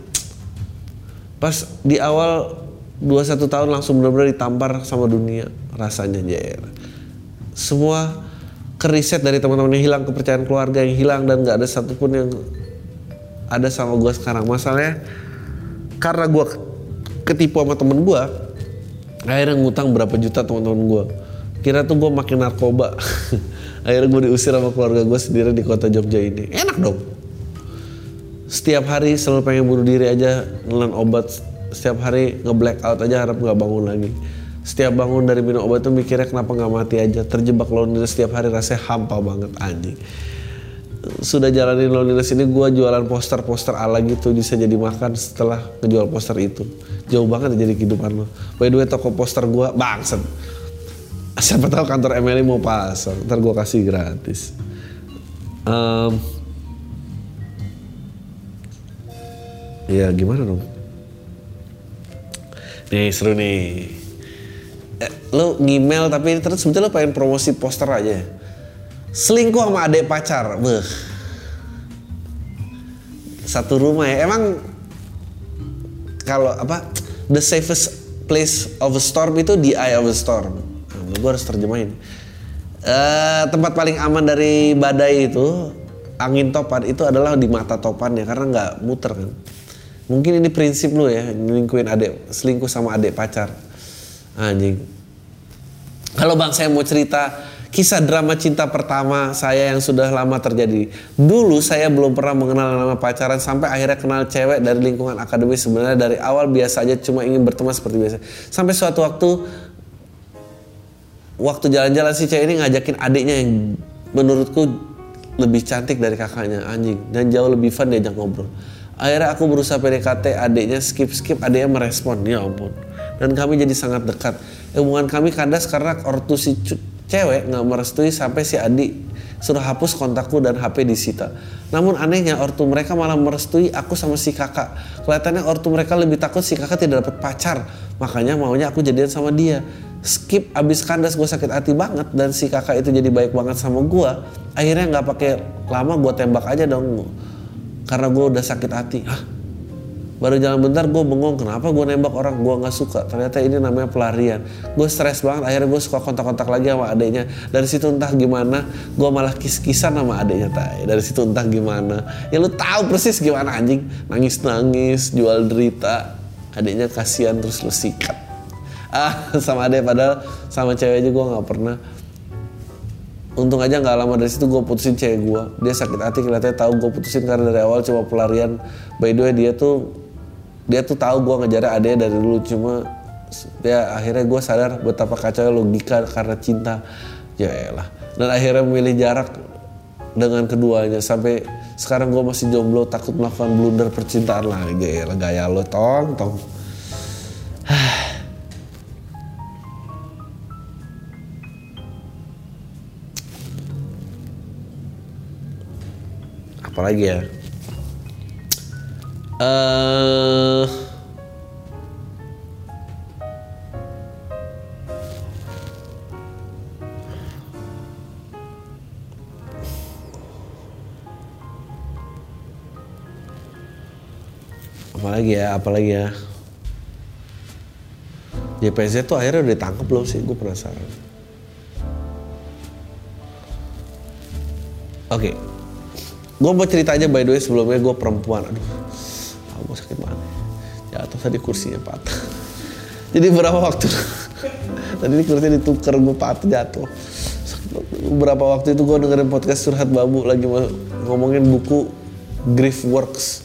Pas di awal 21 tahun langsung benar-benar ditampar sama dunia rasanya jer. Semua keriset dari teman-teman yang hilang kepercayaan keluarga yang hilang dan nggak ada satupun yang ada sama gue sekarang. Masalahnya karena gue ketipu sama temen gue akhirnya ngutang berapa juta teman-teman gue kira tuh gue makin narkoba. [LAUGHS] Akhirnya gue diusir sama keluarga gue sendiri di kota Jogja ini. Enak dong setiap hari selalu pengen bunuh diri aja nelan obat. Setiap hari nge out aja harap nggak bangun lagi. Setiap bangun dari minum obat tuh mikirnya kenapa nggak mati aja. Terjebak loneliness setiap hari rasanya hampa banget anjing. Sudah jalanin loneliness ini gue jualan poster-poster ala gitu bisa jadi makan setelah ngejual poster itu. Jauh banget jadi kehidupan lo by the way toko poster gue bangset siapa tahu kantor MLI mau pasang ntar gue kasih gratis. Um, ya gimana dong? Nih seru nih. Eh, lo ngemail tapi terus sebetulnya lo pengen promosi poster aja selingkuh sama adik pacar beh. Satu rumah ya. Emang kalau apa the safest place of a storm itu the eye of a storm. Nah, gue harus terjemahin. Uh, tempat paling aman dari badai itu angin topan itu adalah di mata topannya karena nggak muter kan Mungkin ini prinsip lu ya, nyelingkuhin adik, selingkuh sama adik pacar. Anjing. Kalau bang saya mau cerita kisah drama cinta pertama saya yang sudah lama terjadi. Dulu saya belum pernah mengenal nama pacaran sampai akhirnya kenal cewek dari lingkungan akademis sebenarnya dari awal biasa aja cuma ingin berteman seperti biasa. Sampai suatu waktu waktu jalan-jalan si cewek ini ngajakin adiknya yang menurutku lebih cantik dari kakaknya anjing dan jauh lebih fun diajak ngobrol akhirnya aku berusaha PDKT adiknya skip skip adiknya merespon ya ampun dan kami jadi sangat dekat hubungan kami kandas karena ortu si cewek nggak merestui sampai si adik suruh hapus kontakku dan HP disita. Namun anehnya ortu mereka malah merestui aku sama si kakak. Kelihatannya ortu mereka lebih takut si kakak tidak dapat pacar. Makanya maunya aku jadian sama dia. Skip abis kandas gue sakit hati banget dan si kakak itu jadi baik banget sama gue. Akhirnya nggak pakai lama gue tembak aja dong. Karena gue udah sakit hati. Hah? Baru jalan bentar gue bengong kenapa gue nembak orang gue nggak suka. Ternyata ini namanya pelarian. Gue stres banget. Akhirnya gue suka kontak-kontak lagi sama adiknya. Dari situ entah gimana gue malah kis-kisan sama adiknya tay. Dari situ entah gimana. Ya lu tahu persis gimana anjing. Nangis-nangis, jual derita. Adiknya kasihan terus lu sikat. Ah [LAUGHS] sama adik padahal sama cewek aja gue nggak pernah. Untung aja nggak lama dari situ gue putusin cewek gue. Dia sakit hati kelihatannya tahu gue putusin karena dari awal cuma pelarian. By the way dia tuh dia tuh tahu gue ngejar adanya dari dulu. Cuma ya akhirnya gue sadar betapa kacau logika karena cinta. Ya elah. Dan akhirnya memilih jarak dengan keduanya. Sampai sekarang gue masih jomblo takut melakukan blunder percintaan lagi. Ya gaya lo tong tong apalagi ya? Eh apalagi ya? Apalagi ya? JPZ tuh akhirnya udah ditangkap belum sih gue penasaran. Oke gue mau cerita aja by the way sebelumnya gue perempuan. Aduh gue sakit banget. Jatuh tadi kursinya patah. [LAUGHS] Jadi berapa waktu? [LAUGHS] Tadi ini kursinya ditukar gue patah jatuh. Beberapa waktu itu gue dengerin podcast curhat babu lagi ngomongin buku Grief Works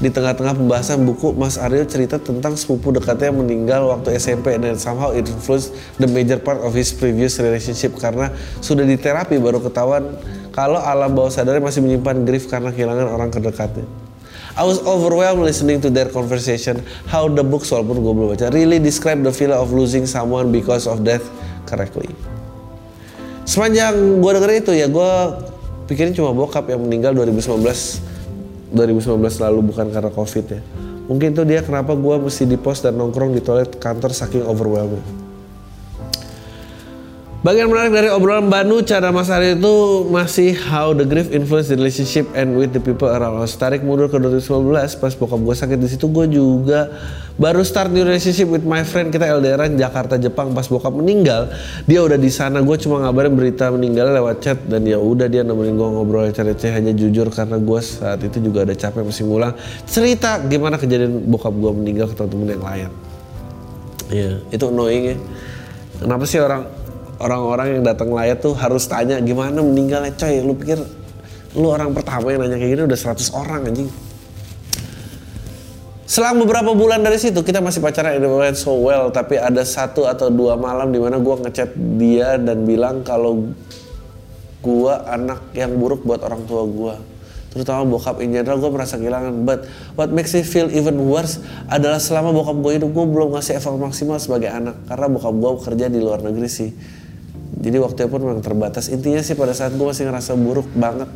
di tengah-tengah pembahasan buku Mas Aryo cerita tentang sepupu dekatnya yang meninggal waktu SMP dan somehow it the major part of his previous relationship karena sudah diterapi baru ketahuan kalau alam bawah sadarnya masih menyimpan grief karena kehilangan orang terdekatnya. I was overwhelmed listening to their conversation. How the book walaupun gue belum baca really describe the feeling of losing someone because of death correctly. Sepanjang gue denger itu ya gue pikirin cuma bokap yang meninggal 2019 2019 lalu bukan karena covid ya. Mungkin tuh dia kenapa gue mesti di pos dan nongkrong di toilet kantor saking overwhelming. Bagian menarik dari obrolan Banu cara Mas Ari itu masih how the grief influence the relationship and with the people around us. Tarik mundur ke 2019 pas bokap gue sakit di situ gue juga baru start new relationship with my friend kita LDRan Jakarta Jepang pas bokap meninggal dia udah di sana gue cuma ngabarin berita meninggal lewat chat dan ya udah dia nemenin gue ngobrol receh hanya jujur karena gue saat itu juga ada capek masih ngulang cerita gimana kejadian bokap gue meninggal ke temen yang lain. Iya itu annoying ya. Kenapa sih orang orang-orang yang datang layar tuh harus tanya gimana meninggalnya coy? Lu pikir lu orang pertama yang nanya kayak gini udah 100 orang anjing. Selang beberapa bulan dari situ kita masih pacaran it went so well tapi ada satu atau dua malam di mana gua ngechat dia dan bilang kalau gua anak yang buruk buat orang tua gua. Terutama bokap in general gue merasa kehilangan. But what makes me feel even worse adalah selama bokap gue hidup gue belum ngasih effort maksimal sebagai anak. Karena bokap gue kerja di luar negeri sih jadi waktunya pun memang terbatas. Intinya sih pada saat gue masih ngerasa buruk banget.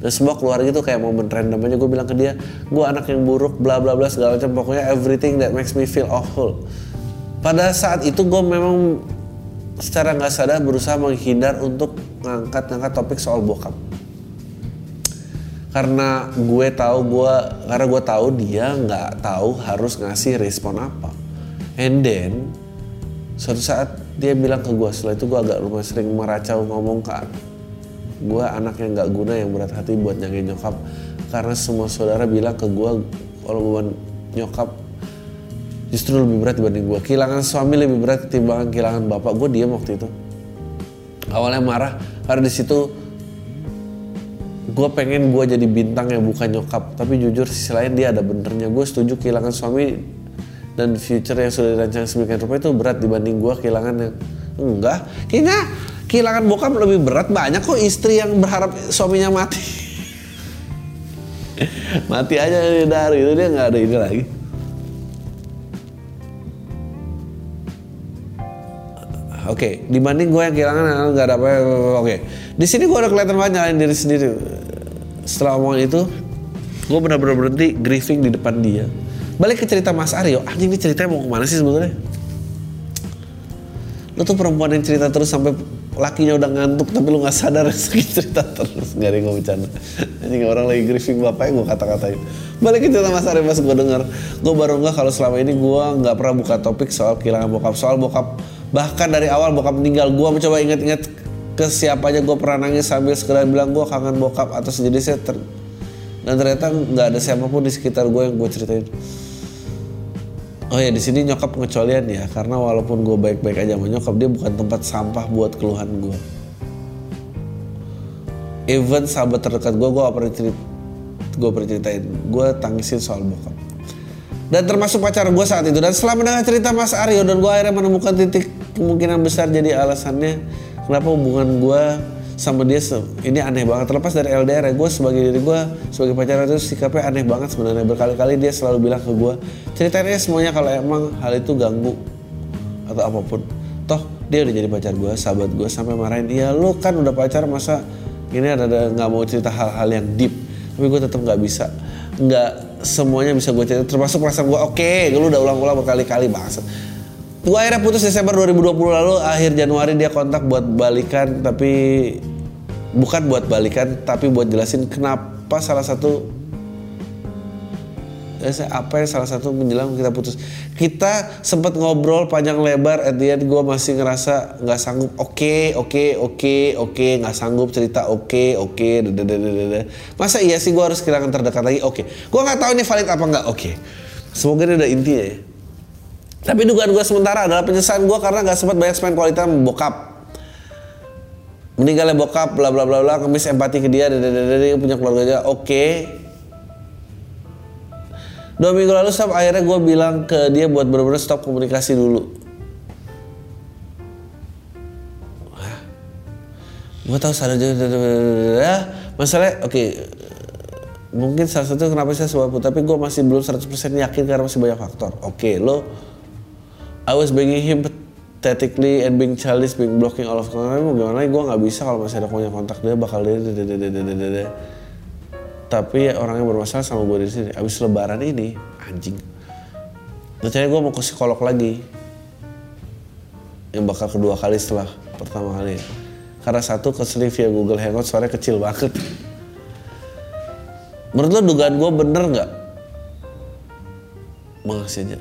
Dan semua keluarga itu kayak momen random aja. Gue bilang ke dia gue anak yang buruk bla bla bla segala macam. Pokoknya everything that makes me feel awful. Pada saat itu gue memang secara nggak sadar berusaha menghindar untuk ngangkat-ngangkat topik soal bokap. Karena gue tahu gue karena gue tahu dia nggak tahu harus ngasih respon apa. And then suatu saat dia bilang ke gue setelah itu gue agak lumayan sering meracau ngomong ke gue anak yang nggak guna yang berat hati buat nyangin nyokap. Karena semua saudara bilang ke gue kalau beban nyokap justru lebih berat dibanding gue kehilangan suami lebih berat ketimbang kehilangan bapak. Gue diam waktu itu. Awalnya marah karena di situ gue pengen gue jadi bintang yang bukan nyokap. Tapi jujur sisi lain dia ada benernya. Gue setuju kehilangan suami dan future yang sudah dirancang sedemikian rupa itu berat dibanding gue kehilangan yang enggak. Kayaknya kehilangan bokap lebih berat banyak kok istri yang berharap suaminya mati. [LAUGHS] Mati aja dari itu dia nggak ada ini lagi. Oke, dibanding gue yang kehilangan nggak ada apa Oke, di sini gue udah kelihatan banget nyalain diri sendiri. Setelah omongan itu, gue benar-benar berhenti grieving di depan dia. Balik ke cerita Mas Aryo, anjing ini ceritanya mau ke mana sih sebetulnya? Lu tuh perempuan yang cerita terus sampai lakinya udah ngantuk tapi lu nggak sadar [LAUGHS] sakit cerita terus. Nggak ada yang bercanda. Anjing orang lagi grieving bapaknya gue kata-katain. Balik ke cerita Mas Aryo pas gue denger. Gue baru nggak kalau selama ini gue nggak pernah buka topik soal kehilangan bokap. Soal bokap bahkan dari awal bokap meninggal gue mencoba inget-inget ke siapa aja gue pernah nangis sambil sekedar bilang gue kangen bokap atau sejenisnya. Ter- dan ternyata nggak ada siapa pun di sekitar gue yang gue ceritain Oh ya di sini nyokap pengecualian ya karena walaupun gue baik-baik aja sama nyokap dia bukan tempat sampah buat keluhan gue. Even sahabat terdekat gue gue pernah cerit gue pernah ceritain gue tangisin soal bokap. Dan termasuk pacar gue saat itu dan setelah mendengar cerita Mas Aryo dan gue akhirnya menemukan titik kemungkinan besar jadi alasannya kenapa hubungan gue sama dia ini aneh banget. Terlepas dari LDR ya gue sebagai diri gue sebagai pacar itu sikapnya aneh banget sebenarnya. Berkali-kali dia selalu bilang ke gue ceritain aja semuanya kalau emang hal itu ganggu atau apa pun. Toh dia udah jadi pacar gue sahabat gue sampai marahin. Iya lu kan udah pacar masa ini ada nggak mau cerita hal-hal yang deep? Tapi gue tetap nggak bisa nggak semuanya bisa gue cerita. Termasuk perasaan gue oke lu udah ulang-ulang berkali-kali bahasa Gue akhirnya putus Desember 2020 lalu akhir Januari dia kontak buat balikan tapi bukan buat balikan tapi buat jelasin kenapa salah satu eh, apa yang salah satu menjelang kita putus. Kita sempat ngobrol panjang lebar at the end gue masih ngerasa nggak sanggup. Oke oke oke oke nggak sanggup cerita oke oke dadadadadada. masa iya sih gue harus kehilangan terdekat lagi? Oke. Gue nggak tahu ini valid apa nggak. Oke. Semoga ini ada intinya ya. Tapi dugaan gue sementara adalah penyesalan gue karena gak sempat banyak spend time bokap. Meninggalnya bokap, bla bla bla bla, kemis empati ke dia, dadadadada, punya keluarga aja, oke. Dua minggu lalu stop, akhirnya gue bilang ke dia buat bener-bener stop komunikasi dulu. Gue tahu sadar juga, masalahnya, oke, mungkin salah satu kenapa saya sebab tapi gue masih belum 100% yakin karena masih banyak faktor. Oke, lo I was begging him pathetically and being childish, being blocking all of contact. Mau gimana? Gue nggak bisa kalau masih ada punya kontak dia bakal dia. Tapi orang yang bermasalah sama gue di sini. Abis lebaran ini, anjing. Rencananya gue mau ke psikolog lagi. Yang bakal kedua kali setelah pertama kali. Karena satu keselip via Google Hangout suaranya kecil banget. Menurut lo dugaan gue bener nggak? Makasih aja.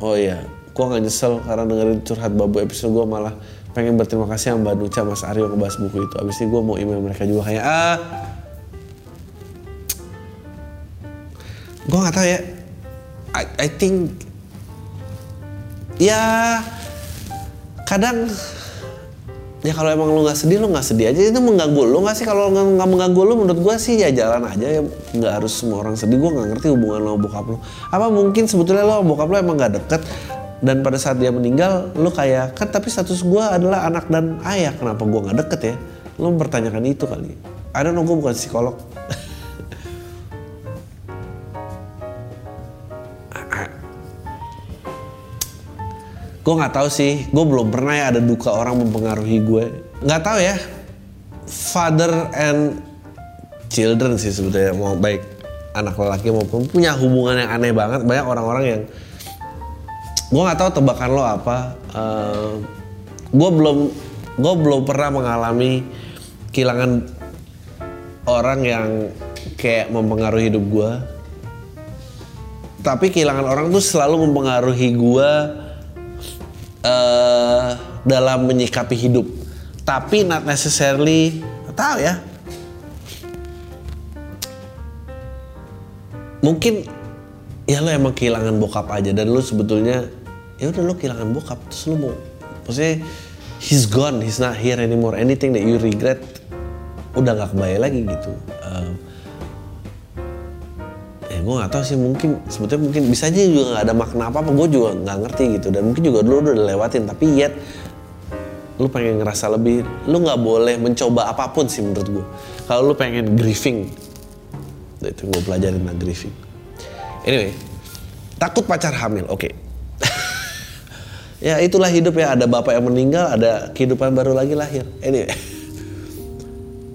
Oh iya, gue gak nyesel karena dengerin curhat babu episode gue malah pengen berterima kasih sama Mbak Nuca, Mas Aryo ngebahas buku itu. Abis ini gue mau email mereka juga kayak ah, gue gak tahu ya. I, I think ya kadang ya kalau emang lu nggak sedih lu nggak sedih aja. Itu mengganggu lu nggak sih? Kalau nggak mengganggu lu menurut gua sih ya jalan aja. Ya nggak harus semua orang sedih. Gua nggak ngerti hubungan lo bokap lu. Apa mungkin sebetulnya lo bokap lu emang nggak deket dan pada saat dia meninggal lu kayak kan tapi status gua adalah anak dan ayah kenapa gua nggak deket ya? Lu mempertanyakan itu kali. I don't gua bukan psikolog. [LAUGHS] Gue nggak tahu sih gue belum pernah ya ada duka orang mempengaruhi gue. Nggak tahu ya father and children sih sebetulnya mau baik anak lelaki maupun punya hubungan yang aneh banget. Banyak orang-orang yang gue nggak tahu tebakan lo apa gue belum gue belum pernah mengalami kehilangan orang yang kayak mempengaruhi hidup gue tapi kehilangan orang tuh selalu mempengaruhi gue eh dalam menyikapi hidup. Tapi not necessarily tahu ya. Mungkin ya lo emang kehilangan bokap aja dan lo sebetulnya ya udah lo kehilangan bokap terus lo mau maksudnya he's gone he's not here anymore. Anything that you regret udah nggak kembali lagi gitu. Eh, ya gue nggak tahu sih mungkin sebetulnya mungkin bisa aja juga nggak ada makna apa apa gue juga nggak ngerti gitu. Dan mungkin juga dulu udah lewatin tapi yet lu pengen ngerasa lebih lu nggak boleh mencoba apa pun sih menurut gue kalau lu pengen grieving itu gue pelajarin tentang grieving. Anyway takut pacar hamil oke ya itulah hidup ya. Ada bapak yang meninggal ada kehidupan baru lagi lahir. Ini.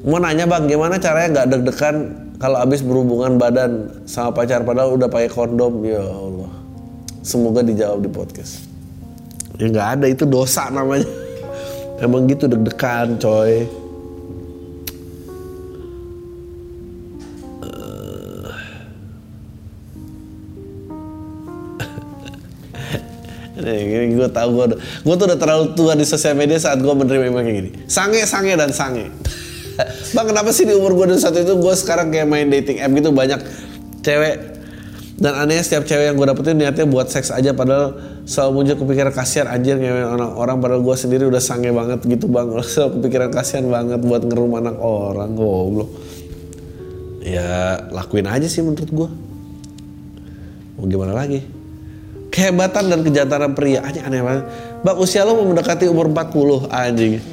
Mau nanya bang gimana caranya nggak deg-degan kalau abis berhubungan badan sama pacar padahal udah pakai kondom? Ya Allah. Semoga dijawab di podcast. Ya nggak ada itu dosa namanya. Emang gitu deg-degan coy Nih, gue tau gue, gue tuh udah terlalu tua di sosial media saat gue menerima email kayak gini. Sange, sange dan sange. [LAUGHS] Bang kenapa sih di umur gue satu itu gue sekarang kayak main dating app gitu banyak cewek. Dan anehnya setiap cewek yang gue dapetin niatnya buat seks aja padahal selalu muncul kepikiran kasihan anjir ngewe orang orang padahal gue sendiri udah sange banget gitu bang. [LAUGHS] Selalu kepikiran kasihan banget buat ngerum anak orang goblok. Ya lakuin aja sih menurut gue mau gimana lagi kehebatan dan kejantanan pria. Aneh aneh banget. Bang usia lo mau mendekati umur 40 anjing.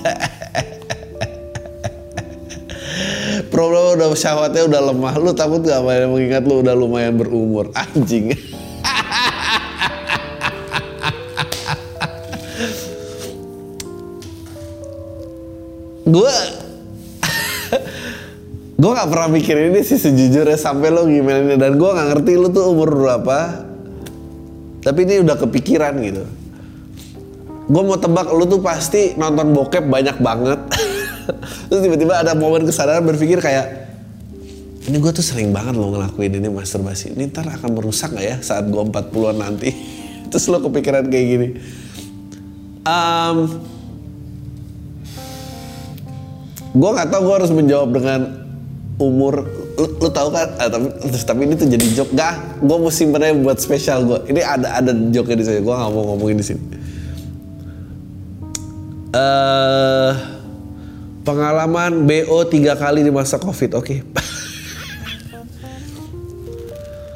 [LAUGHS] Problem udah syahwatnya udah lemah. Lu takut gak apa mengingat lu udah lumayan berumur. [LAUGHS] Anjing. Gue [LAUGHS] gue gak pernah mikir ini sih sejujurnya. Sampai lo gimana dan gue gak ngerti lu tuh umur berapa tapi ini udah kepikiran gitu. Gue mau tebak lu tuh pasti nonton bokep banyak banget. [LAUGHS] Terus tiba-tiba ada momen kesadaran berpikir kayak ini gue tuh sering banget lo ngelakuin ini masturbasi. Ini ntar akan merusak gak ya saat gue 40-an nanti? [LAUGHS] Terus lo kepikiran kayak gini. Um, gue nggak tahu gue harus menjawab dengan umur lu, lu tahu kan? Ah, tapi terus tapi ini tuh jadi joke. Gak gue mau simpennya buat spesial gue ini ada ada joke di sini. Gue nggak mau ngomongin di sini. Eh pengalaman BO tiga kali di masa covid oke [LAUGHS]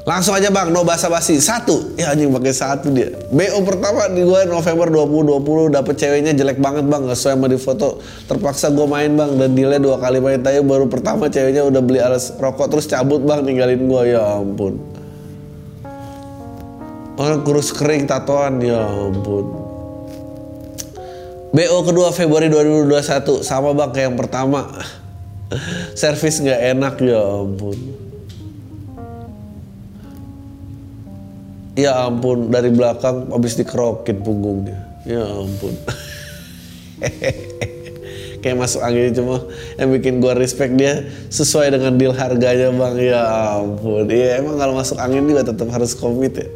langsung aja bang no basa basi satu. Ya anjing pakai satu dia. BO pertama di gue November 2020 dapet ceweknya jelek banget bang. Nggak sesuai sama di foto. Terpaksa gue main bang. Dan delay dua kali main. Tayo baru pertama ceweknya udah beli alas rokok terus cabut bang ninggalin gue ya ampun. Orang kurus kering tatoan. Ya ampun. BO kedua Februari 2021 sama bang kayak yang pertama. [LAUGHS] Servis nggak enak. Ya ampun Ya ampun, dari belakang habis dikerokin punggungnya. Ya ampun. [LAUGHS] Kayak masuk angin cuma yang bikin gua respect dia sesuai dengan deal harganya bang. Ya ampun. Iya emang kalau masuk angin juga tetap harus komit ya.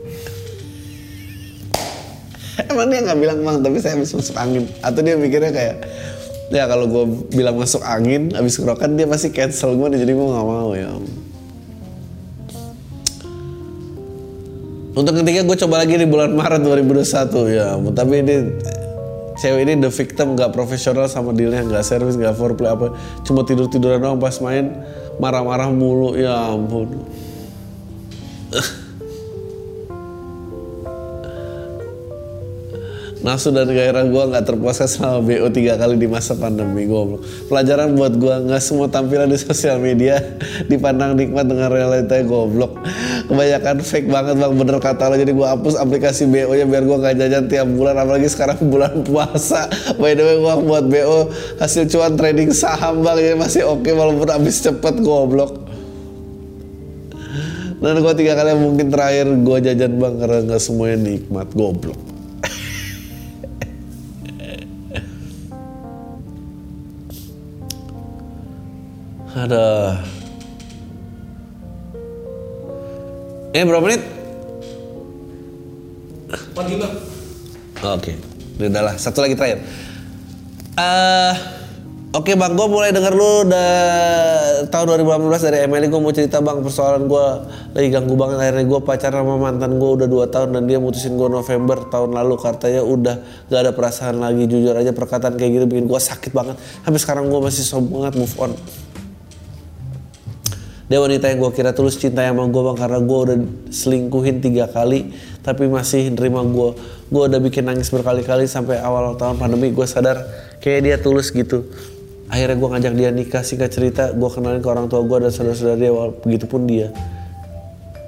[LAUGHS] Emang dia nggak bilang bang, tapi saya habis masuk angin. Atau dia mikirnya kayak, ya kalau gue bilang masuk angin, habis kerokan dia pasti cancel gue, jadi gue nggak mau ya. ampun. Untuk ketiga gue coba lagi di bulan Maret 2021 ya, tapi ini cewek ini the victim nggak profesional sama dealnya nggak service nggak foreplay apa. Cuma tidur tiduran doang pas main marah-marah mulu. Ya ampun. Nafsu dan gairah gue nggak terpuaskan selama BO tiga kali di masa pandemi goblok. Pelajaran buat gue nggak semua tampilan di sosial media [LAUGHS] dipandang nikmat dengan realitanya goblok kebanyakan fake banget bang. Bener kata lo. Jadi gue hapus aplikasi BO nya biar gue nggak jajan tiap bulan apalagi sekarang bulan puasa. By the way gue buat BO hasil cuan trading saham bang. Jadi masih oke walaupun habis cepet goblok. Dan gue tiga kali mungkin terakhir gue jajan bang karena nggak semuanya nikmat goblok. [LAUGHS] Ada. Eh berapa menit? 45 Oke, Ini udah lah. Satu lagi terakhir. Eh, Oke bang, gue mulai denger lu udah tahun 2018 dari Emily. Gue mau cerita bang persoalan gue lagi ganggu banget. Akhirnya gue pacaran sama mantan gue udah 2 tahun dan dia mutusin gue November tahun lalu. Katanya udah gak ada perasaan lagi. Jujur aja perkataan kayak gitu bikin gue sakit banget. Sampai sekarang gue masih sombong banget. Move on dia wanita yang gue kira tulus cinta sama gue bang karena gue udah selingkuhin tiga kali tapi masih nerima gue gue udah bikin nangis berkali-kali sampai awal tahun pandemi gue sadar kayak dia tulus gitu. Akhirnya gue ngajak dia nikah singkat cerita gue kenalin ke orang tua gue dan saudara-saudara dia begitupun dia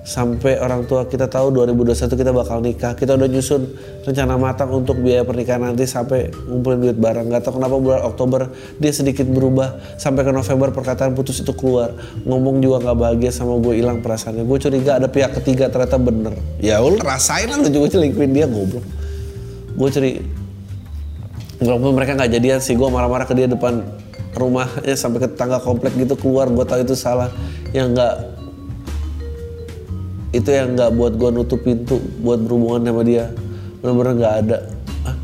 sampai orang tua kita tahu 2021 kita bakal nikah. Kita udah nyusun rencana matang untuk biaya pernikahan nanti sampai ngumpulin duit bareng. Nggak tahu kenapa bulan Oktober dia sedikit berubah. Sampai ke November perkataan putus itu keluar. Ngomong juga nggak bahagia sama gue hilang perasaannya. Gue curiga ada pihak ketiga ternyata bener. Ya lu rasain lah lu juga selingkuhin dia goblok. Gue curi walaupun mereka nggak jadian sih gue marah-marah ke dia depan rumahnya sampai ke tangga komplek gitu keluar. Gue tahu itu salah. Yang nggak itu yang nggak buat gue nutup pintu buat berhubungan sama dia. Benar-benar nggak ada. Ah,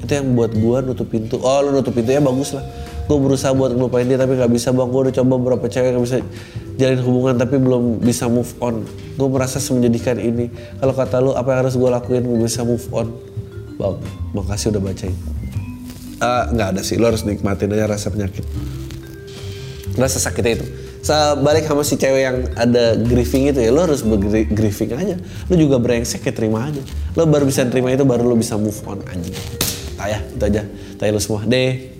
itu yang buat gue nutup pintu. Oh lu nutup pintunya bagus lah. Gue berusaha buat ngelupain dia tapi nggak bisa bang. Gue udah coba beberapa cewek nggak bisa jalin hubungan tapi belum bisa move on. Gue merasa semenjadikan ini. Kalau kata lu apa yang harus gue lakuin gue bisa move on? Bang makasih udah bacain. Ah, nggak ada sih. Lo harus nikmatin aja rasa penyakit. Rasa sakitnya itu sebalik sama si cewek yang ada grieving itu ya lo harus grieving aja. Lo juga brengsek ya terima aja. Lo baru bisa terima itu baru lo bisa move on anjing. Tayah itu aja. Tayah lo semua. Deh